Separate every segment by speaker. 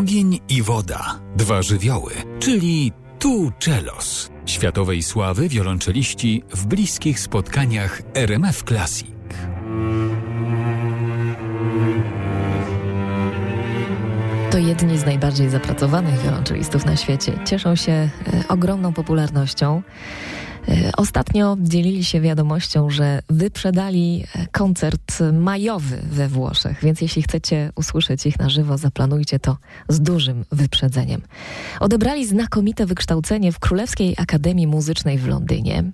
Speaker 1: Ogień i woda, dwa żywioły, czyli tu czelos. Światowej sławy wiolonczeliści w bliskich spotkaniach RMF Classic.
Speaker 2: To jedni z najbardziej zapracowanych wiolonczelistów na świecie. Cieszą się e, ogromną popularnością. E, ostatnio dzielili się wiadomością, że wyprzedali e, koncert majowy we Włoszech, więc jeśli chcecie usłyszeć ich na żywo, zaplanujcie to z dużym wyprzedzeniem. Odebrali znakomite wykształcenie w Królewskiej Akademii Muzycznej w Londynie.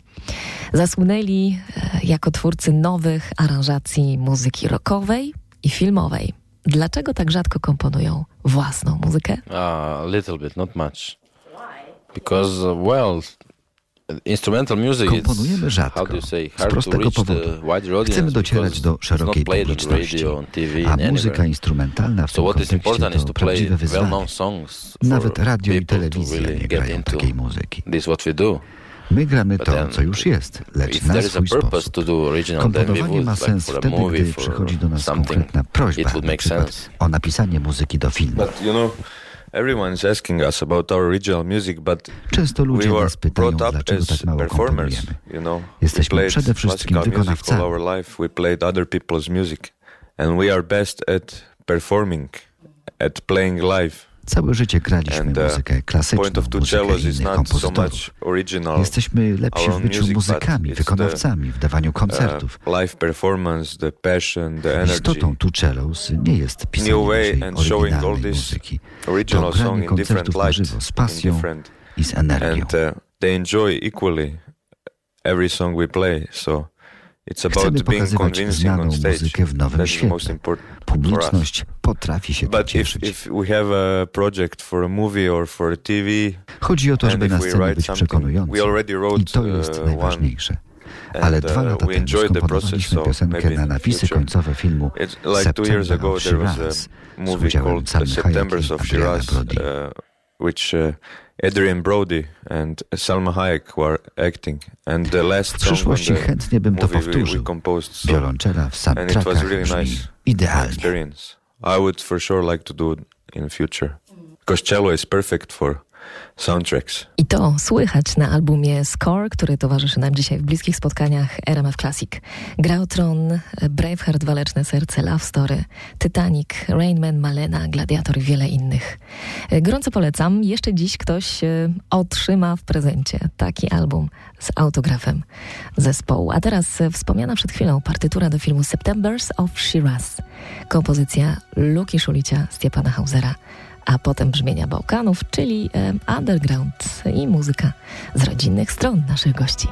Speaker 2: Zasłynęli jako twórcy nowych aranżacji muzyki rockowej i filmowej. Dlaczego tak rzadko komponują własną muzykę?
Speaker 3: A uh, little bit, not much. Because, uh, well, Instrumental music
Speaker 4: Komponujemy rzadko, z prostego powodu. Chcemy docierać do szerokiej publiczności, a muzyka instrumentalna w tym kontekście to prawdziwe wyzwanie. Nawet radio i telewizja nie grają takiej muzyki. My gramy to, co już jest, lecz na swój sposób. Komponowanie ma sens wtedy, gdy przychodzi do nas konkretna prośba, na o napisanie muzyki do filmu. Często ludzie nas pytają, dlaczego tak mało komponujemy. Jesteśmy przede wszystkim wykonawcami.
Speaker 5: And we are best at performing, at playing live.
Speaker 4: Całe życie graliśmy And, uh, muzykę klasyczną, muzykę innych kompozytorów. So Jesteśmy lepsi w byciu muzykami, wykonawcami, w dawaniu koncertów.
Speaker 5: Uh, live performance, the passion, the
Speaker 4: energy. Istotą Tuczelos nie jest pisanie oryginalnej muzyki. To granie koncertów na żywo z pasją i z energią.
Speaker 5: And, uh, they enjoy equally every song we play, so
Speaker 4: Chcemy pokazywać znaną muzykę w nowym świetle. Publiczność potrafi się tym cieszyć. Chodzi o to, żeby na scenie być przekonującym i to jest uh, najważniejsze. Ale dwa uh, lata temu skomponowaliśmy piosenkę na napisy końcowe filmu September of Shiraz z udziałem Salmy Hayek i Adriana Brody.
Speaker 5: Uh, Adrian Brody and Salma Hayek were acting. And the last
Speaker 4: w przyszłości chętnie bym to powtórzył. Wiolonczela w soundtrackach really nice idealnie.
Speaker 5: I would for sure like to do in the future. Because cello is perfect for soundtracks.
Speaker 2: I to słychać na albumie Score, który towarzyszy nam dzisiaj w bliskich spotkaniach RMF Classic. Gra o tron, Braveheart, Waleczne Serce, Love Story, Titanic, Rainman, Malena, Gladiator i wiele innych. Gorąco polecam. Jeszcze dziś ktoś e, otrzyma w prezencie taki album z autografem zespołu. A teraz wspomniana przed chwilą partytura do filmu Septembers of Shiraz. Kompozycja Luki Szulicia, Stepana Hausera a potem brzmienia Bałkanów, czyli underground i muzyka z rodzinnych stron naszych gości.